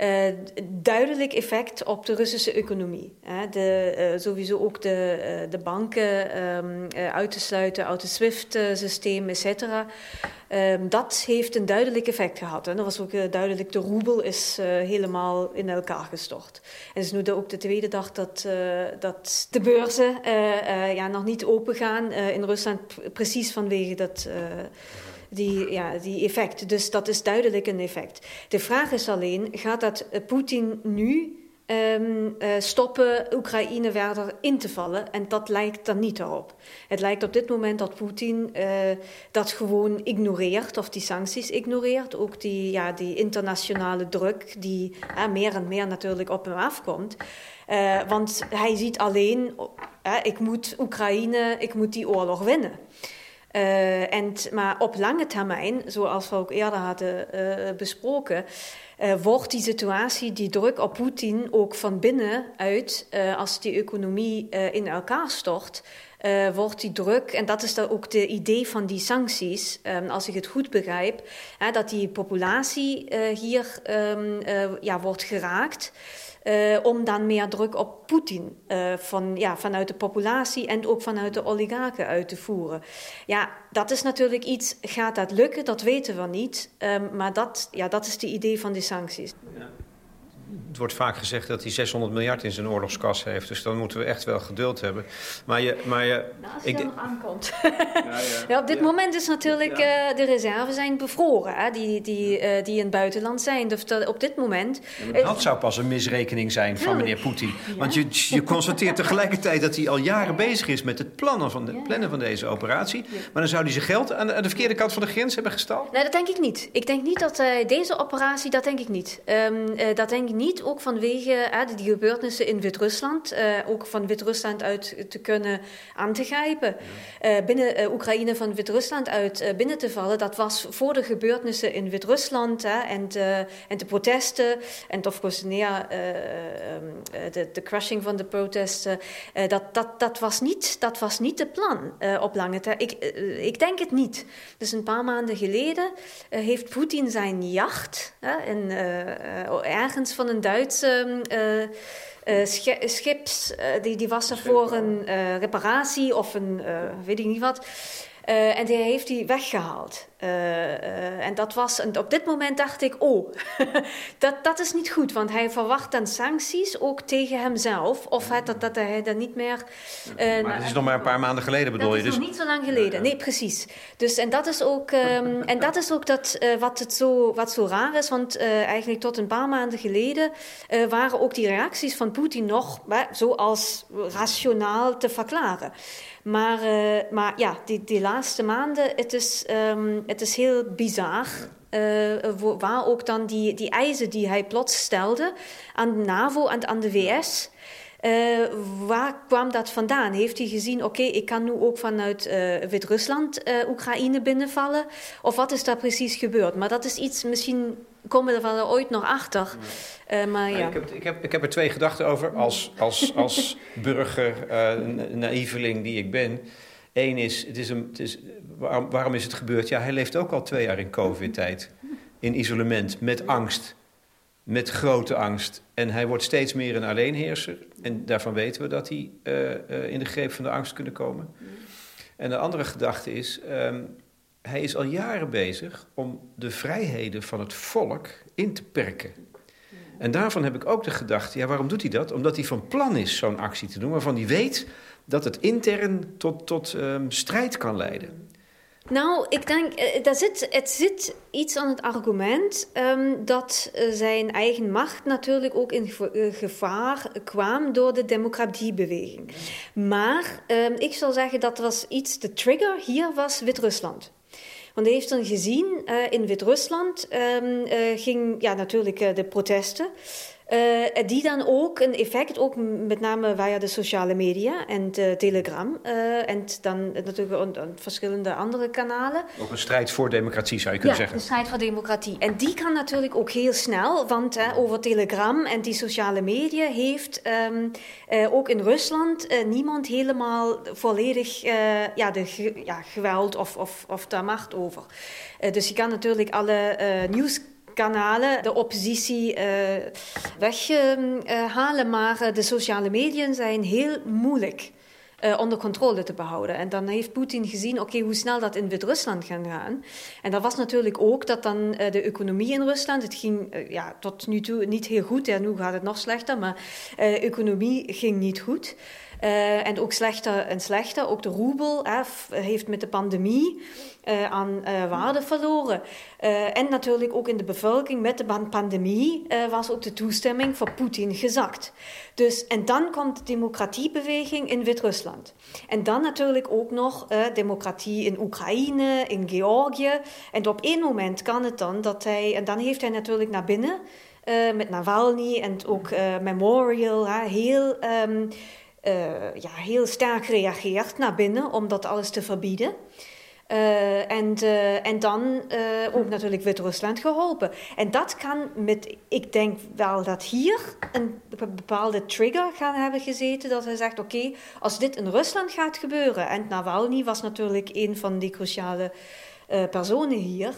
uh, duidelijk effect op de Russische economie. Hè. De, uh, sowieso ook de, uh, de banken um, uit te sluiten uit het SWIFT-systeem, et cetera. Um, dat heeft een duidelijk effect gehad. En dat was ook duidelijk, de roebel is helemaal in elkaar gestort. En het is nu ook de tweede dag dat, dat de beurzen ja, nog niet open gaan in Rusland, precies vanwege dat die, ja, die effect. Dus dat is duidelijk een effect. De vraag is alleen, gaat dat Poetin nu um, stoppen Oekraïne verder in te vallen. En dat lijkt er niet op. Het lijkt op dit moment dat Poetin uh, dat gewoon ignoreert, of die sancties ignoreert. Ook die, ja, die internationale druk die meer en meer natuurlijk op hem afkomt. want hij ziet alleen, ik moet Oekraïne, ik moet die oorlog winnen. Uh, en, maar op lange termijn, zoals we ook eerder hadden uh, besproken, uh, wordt die situatie, die druk op Poetin ook van binnenuit, als die economie in elkaar stort, wordt die druk, en dat is dan ook de idee van die sancties, um, als ik het goed begrijp, dat die populatie hier um, ja, wordt geraakt. Uh, om dan meer druk op Poetin uh, van, ja, vanuit de populatie en ook vanuit de oligarchen uit te voeren. Ja, dat is natuurlijk iets, gaat dat lukken? Dat weten we niet. Um, maar dat, ja, dat is de idee van die sancties. Het wordt vaak gezegd dat hij 600 miljard in zijn oorlogskas heeft. Dus dan moeten we echt wel geduld hebben. Maar je, maar je, nou, als het nog aankomt. ja, ja. ja, op dit moment is natuurlijk uh, de reserves zijn bevroren. Hè, die, die, uh, die in het buitenland zijn. Dus dat, op dit moment... dat zou pas een misrekening zijn van meneer Poetin. Want je, je constateert tegelijkertijd dat hij al jaren bezig is... met het plannen van, de, plannen van deze operatie. Maar dan zou hij zijn geld aan de, aan de verkeerde kant van de grens hebben gestald? Nee, dat denk ik niet. Ik denk niet dat uh, deze operatie... Dat denk ik niet. Um, dat denk ik niet ook vanwege uh, die gebeurtenissen in Wit-Rusland, uh, ook van Wit-Rusland uit te kunnen aan te grijpen. Uh, binnen Oekraïne van Wit-Rusland uit binnen te vallen, dat was voor de gebeurtenissen in Wit-Rusland en, en de protesten en of course neer, de, de crashing van de protesten. dat, dat, dat, was niet, dat was niet de plan op lange termijn. Ik, ik denk het niet. Dus een paar maanden geleden heeft Poetin zijn jacht in, ergens van een Duitse uh, schips, die, die was er voor een reparatie of een weet ik niet wat. En die heeft hij weggehaald. Uh, uh, en dat was, en op dit moment dacht ik, oh, dat, dat is niet goed, want hij verwacht dan sancties ook tegen hemzelf, of hij, dat, dat hij dan niet meer. Maar het is nog maar een paar maanden geleden, bedoel je? Dat is nog niet zo lang geleden, nee, precies. Dus en dat is ook, um, en dat is ook dat, wat, het zo, wat zo raar is, want eigenlijk tot een paar maanden geleden waren ook die reacties van Poetin nog zo als rationaal te verklaren. Maar, maar ja, die, die laatste maanden, het is. Um, het is heel bizar. Uh, waar ook dan die, die eisen die hij plots stelde aan de NAVO en aan de VS. Uh, waar kwam dat vandaan? Heeft hij gezien, oké, ik kan nu ook vanuit uh, Wit-Rusland uh, Oekraïne binnenvallen? Of wat is daar precies gebeurd? Maar dat is iets, misschien komen er ooit nog achter. maar ja. ik, heb, ik, heb, ik heb er twee gedachten over als, als, als burger, naïveling die ik ben. Eén is, het is, een, het is waarom, waarom is het gebeurd? Ja, hij leeft ook al twee jaar in COVID-tijd. In isolement, met angst. Met grote angst. En hij wordt steeds meer een alleenheerser. En daarvan weten we dat hij uh, uh, in de greep van de angst kunnen komen. En de andere gedachte is, um, hij is al jaren bezig om de vrijheden van het volk in te perken. En daarvan heb ik ook de gedachte, ja, waarom doet hij dat? Omdat hij van plan is zo'n actie te doen, waarvan hij weet dat het intern tot, tot um, strijd kan leiden. Nou, ik denk, uh, daar zit, het zit iets aan het argument um, dat uh, zijn eigen macht natuurlijk ook in uh, gevaar kwam door de democratiebeweging. Maar um, ik zal zeggen dat was iets, de trigger hier was Wit-Rusland. Want hij heeft dan gezien in Wit-Rusland um, ging ja, natuurlijk de protesten. Uh, die dan ook een effect, ook met name via de sociale media en de Telegram. Uh, en dan natuurlijk verschillende andere kanalen. Ook een strijd voor democratie zou je kunnen ja, zeggen. een strijd voor democratie. En die kan natuurlijk ook heel snel, want uh, over Telegram en die sociale media heeft um, ook in Rusland niemand helemaal volledig ja, de ja, geweld of, of, of de macht over. dus je kan natuurlijk alle nieuws kanalen de oppositie uh, weghalen. maar eh, de sociale media zijn heel moeilijk onder controle te behouden. En dan heeft Poetin gezien, oké, hoe snel dat in Wit-Rusland kan gaan. En dat was natuurlijk ook dat dan de economie in Rusland, het ging ja, tot nu toe niet heel goed, ja, nu gaat het nog slechter, maar de economie ging niet goed. Uh, en ook slechter en slechter. Ook de roebel heeft met de pandemie uh, aan uh, waarde verloren. en natuurlijk ook in de bevolking met de pandemie was ook de toestemming voor Poetin gezakt. Dus, en dan komt de democratiebeweging in Wit-Rusland. En dan natuurlijk ook nog democratie in Oekraïne, in Georgië. En op één moment kan het dan dat hij, en dan heeft hij natuurlijk naar binnen met Navalny en ook Memorial hè, heel, um, uh, ja, heel sterk reageert naar binnen om dat alles te verbieden. en, en dan ook natuurlijk Wit-Rusland geholpen. En dat kan met, ik denk wel dat hier een bepaalde trigger gaan hebben gezeten. Dat hij zegt: oké, als dit in Rusland gaat gebeuren. En Navalny was natuurlijk een van die cruciale personen hier.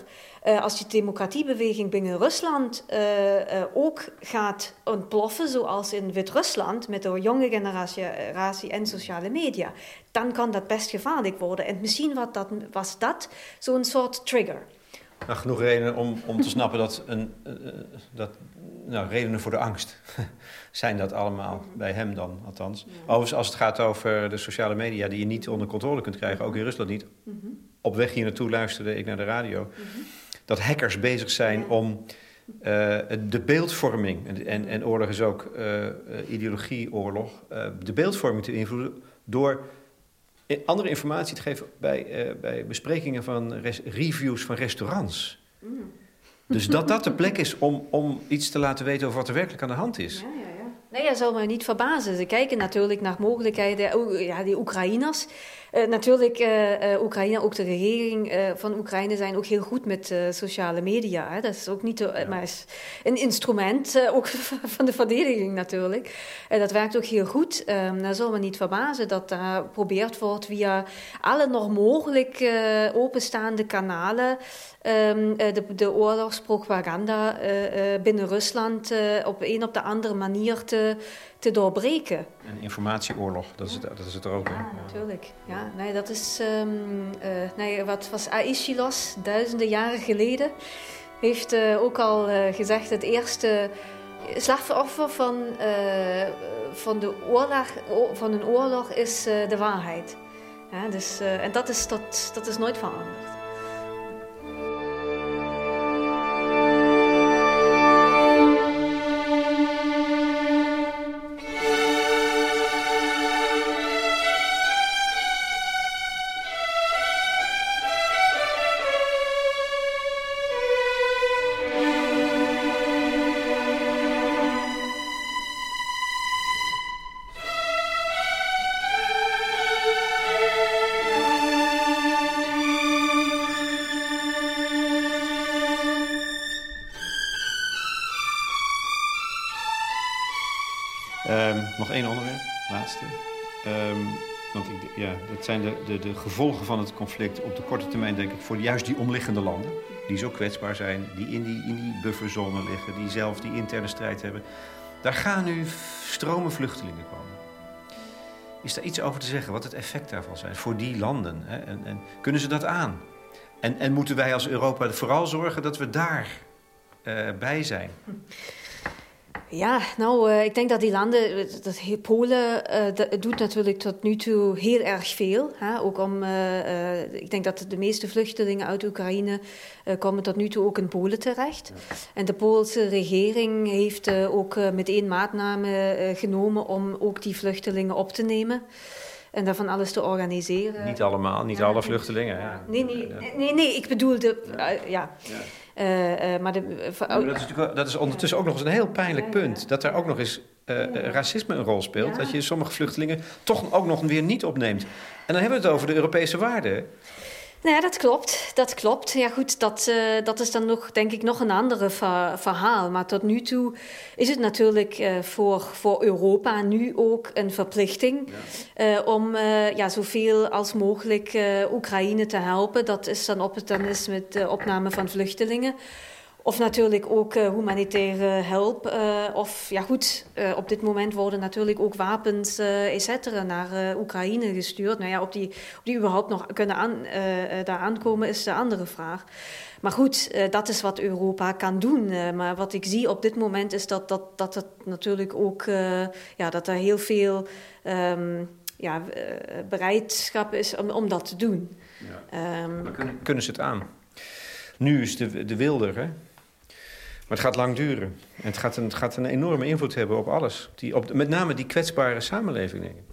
Uh, als die democratiebeweging binnen Rusland uh, uh, ook gaat ontploffen, zoals in Wit-Rusland met de jonge generatie en sociale media, dan kan dat best gevaarlijk worden. En misschien was dat, was dat zo'n soort trigger. Nou, genoeg redenen om, om te snappen dat, een, dat nou, redenen voor de angst zijn dat allemaal, bij hem dan althans. Ja. Overigens, als het gaat over de sociale media die je niet onder controle kunt krijgen, ook in Rusland niet. Mm -hmm. Op weg hier naartoe luisterde ik naar de radio. Mm -hmm dat hackers bezig zijn om uh, de beeldvorming, en, en, en, oorlog is ook uh, ideologieoorlog, uh, de beeldvorming te beïnvloeden door andere informatie te geven bij, bij besprekingen van reviews van restaurants. Mm. Dus dat dat de plek is om, om iets te laten weten over wat er werkelijk aan de hand is. Ja, ja, ja. Nee, dat zal me niet verbazen. Ze kijken natuurlijk naar mogelijkheden. Ja, die Oekraïners uh, natuurlijk, uh, Oekraïne, ook de regering van Oekraïne zijn ook heel goed met sociale media. Hè. Dat is ook niet, ja. maar is een instrument ook van de verdediging natuurlijk. En dat werkt ook heel goed. Um, dan zal me niet verbazen dat daar geprobeerd wordt via alle nog mogelijk openstaande kanalen um, de, de oorlogspropaganda binnen Rusland op een op de andere manier te te doorbreken. Een informatieoorlog, dat is het, dat is het er ook. Ja, natuurlijk. Ja, nee, dat is, um, uh, nee, wat was Aeschylus duizenden jaren geleden, heeft ook al gezegd, het eerste slachtoffer van, van, de oorlog, van een oorlog is de waarheid. Ja, dus, en dat is, dat, dat is nooit veranderd. Het zijn de, de, de gevolgen van het conflict op de korte termijn, denk ik, voor juist die omliggende landen. Die zo kwetsbaar zijn, die in die, in die bufferzone liggen, die zelf die interne strijd hebben. Daar gaan nu stromen vluchtelingen komen. Is daar iets over te zeggen, wat het effect daarvan zijn voor die landen? Hè? En, en, kunnen ze dat aan? En, en moeten wij als Europa vooral zorgen dat we daar uh, bij zijn? Ja, nou, uh, ik denk dat die landen, dat Polen uh, dat doet natuurlijk tot nu toe heel erg veel. Hè? Ook om, uh, ik denk dat de meeste vluchtelingen uit Oekraïne komen tot nu toe ook in Polen terecht. Ja. En de Poolse regering heeft ook meteen maatnamen genomen om ook die vluchtelingen op te nemen en daarvan alles te organiseren. Niet allemaal, niet ja, alle vluchtelingen. Ja. Nee, nee, nee, nee, ik bedoelde, ja. Uh, uh, maar de, uh, dat, is dat is ondertussen ook nog eens een heel pijnlijk punt. Dat er ook nog eens racisme een rol speelt. Dat je sommige vluchtelingen toch ook nog weer niet opneemt. En dan hebben we het over de Europese waarden. Nou ja, dat klopt. Dat klopt. Ja, goed, dat, uh, dat is dan nog, denk ik, nog een andere verhaal. Maar tot nu toe is het natuurlijk uh, voor, voor Europa nu ook een verplichting ja. uh, om ja, zoveel als mogelijk Oekraïne te helpen. Dat is dan op het dan is met de opname van vluchtelingen Of natuurlijk ook uh, humanitaire hulp. Uh, of ja goed, uh, op dit moment worden natuurlijk ook wapens et cetera naar Oekraïne gestuurd. Nou ja, of die, of die überhaupt nog kunnen aan, daar aankomen is de andere vraag. Maar goed, dat is wat Europa kan doen. maar wat ik zie op dit moment is dat, dat, dat het natuurlijk ook ja, dat er heel veel um, ja, bereidschap is om, om dat te doen. Ja. Um, maar kunnen, kunnen ze het aan? Nu is de, de wilder, hè? Maar het gaat lang duren. En het gaat een, het gaat een enorme invloed hebben op alles. Die, op, met name die kwetsbare samenleving, denk ik.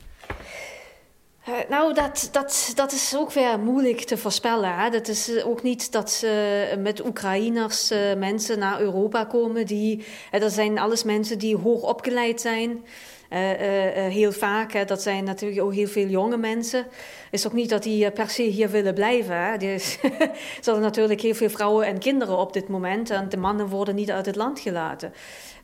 Uh, nou, dat, dat, dat is ook weer moeilijk te voorspellen. Hè? Dat is eh, ook niet dat ze met Oekraïners mensen naar Europa komen. Die, dat zijn alles mensen die hoog opgeleid zijn. Uh, uh, heel vaak, hè, dat zijn natuurlijk ook heel veel jonge mensen. is ook niet dat die per se hier willen blijven. Hè. Er zijn natuurlijk heel veel vrouwen en kinderen op dit moment. En de mannen worden niet uit het land gelaten.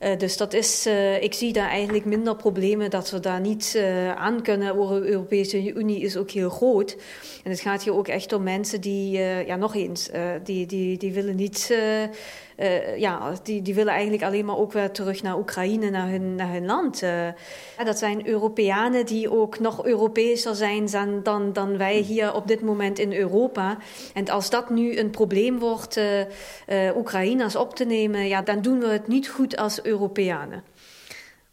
Uh, dus dat is, ik zie daar eigenlijk minder problemen dat we daar niet aan kunnen. De Europese Unie is ook heel groot. En het gaat hier ook echt om mensen die, ja nog eens, die, die, die willen niet ja, die, die willen eigenlijk alleen maar ook weer terug naar Oekraïne, naar hun, naar hun land. Dat zijn Europeanen die ook nog Europeeser zijn dan, dan, dan wij hier op dit moment in Europa. En als dat nu een probleem wordt, Oekraïners op te nemen, ja, dan doen we het niet goed als Europeanen.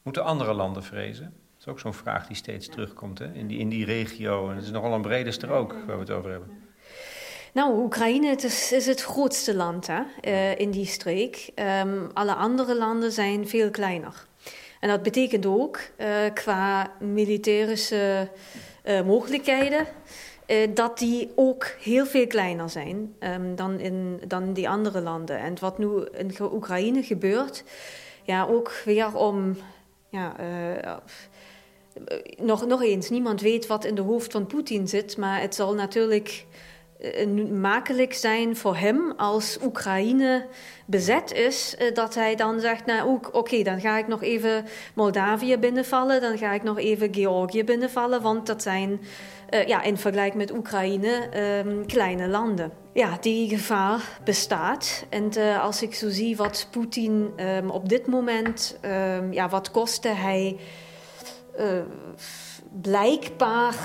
Moeten andere landen vrezen? Dat is ook zo'n vraag die steeds terugkomt hè? In, die, in die regio. En het is nogal een brede strook waar we het over hebben. Nou, Oekraïne het is, is, het grootste land hè, uh, in die streek. Um, alle andere landen zijn veel kleiner. En dat betekent ook uh, qua militaire uh, mogelijkheden dat die ook heel veel kleiner zijn um, dan, in, dan die andere landen. En wat nu in Oekraïne gebeurt, ja, ook weer om. Ja, nog, nog eens, niemand weet wat in de hoofd van Poetin zit, maar het zal natuurlijk eh, makkelijk zijn voor hem als Oekraïne bezet is, eh, dat hij dan zegt, nou oké, dan ga ik nog even Moldavië binnenvallen, dan ga ik nog even Georgië binnenvallen, want dat zijn uh, ja, in vergelijking met Oekraïne um, kleine landen. Ja, die gevaar bestaat. En uh, als ik zo zie wat Poetin um, op dit moment, um, ja, wat kostte hij uh, blijkbaar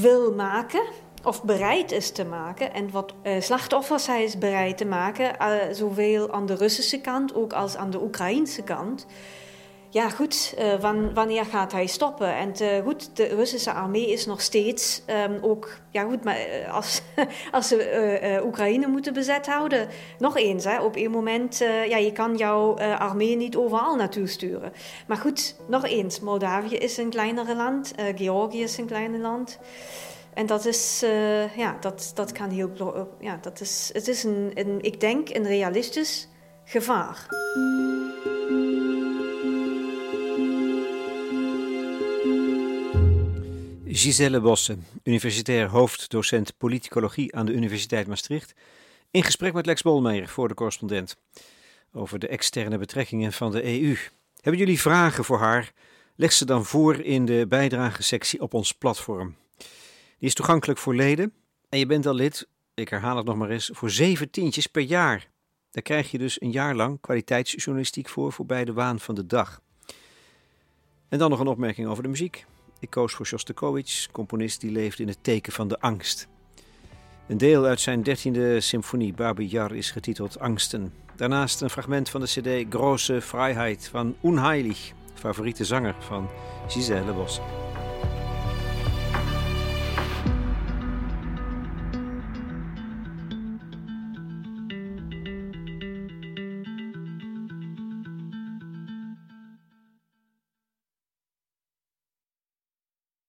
wil maken of bereid is te maken en wat slachtoffers hij is bereid te maken, zowel aan de Russische kant ook als aan de Oekraïnse kant. Ja, goed, uh, wanneer gaat hij stoppen? En goed, de Russische armee is nog steeds um, ook, ja goed, maar als, als ze Oekraïne moeten bezet houden, nog eens, hè, op een moment, ja, je kan jouw armee niet overal naartoe sturen. Maar goed, nog eens, Moldavië is een kleinere land, Georgië is een kleiner land. En dat is, ja, dat, dat kan heel, ja, dat is, het is een, een, ik denk, een realistisch gevaar. Giselle Bosse, universitair hoofddocent politicologie aan de Universiteit Maastricht, in gesprek met Lex Bolmeijer voor de correspondent over de externe betrekkingen van de EU. Hebben jullie vragen voor haar? Leg ze dan voor in de bijdragesectie op ons platform. Die is toegankelijk voor leden. En je bent al lid, ik herhaal het nog maar eens, voor zeven tientjes per jaar. Daar krijg je dus een jaar lang kwaliteitsjournalistiek voor, voorbij de waan van de dag. En dan nog een opmerking over de muziek. Ik koos voor Shostakovich, componist die leefde in het teken van de angst. Een deel uit zijn dertiende symfonie Babi Yar is getiteld Angsten. Daarnaast een fragment van de cd Große Freiheit van Unheilig, favoriete zanger van Giselle Bosse.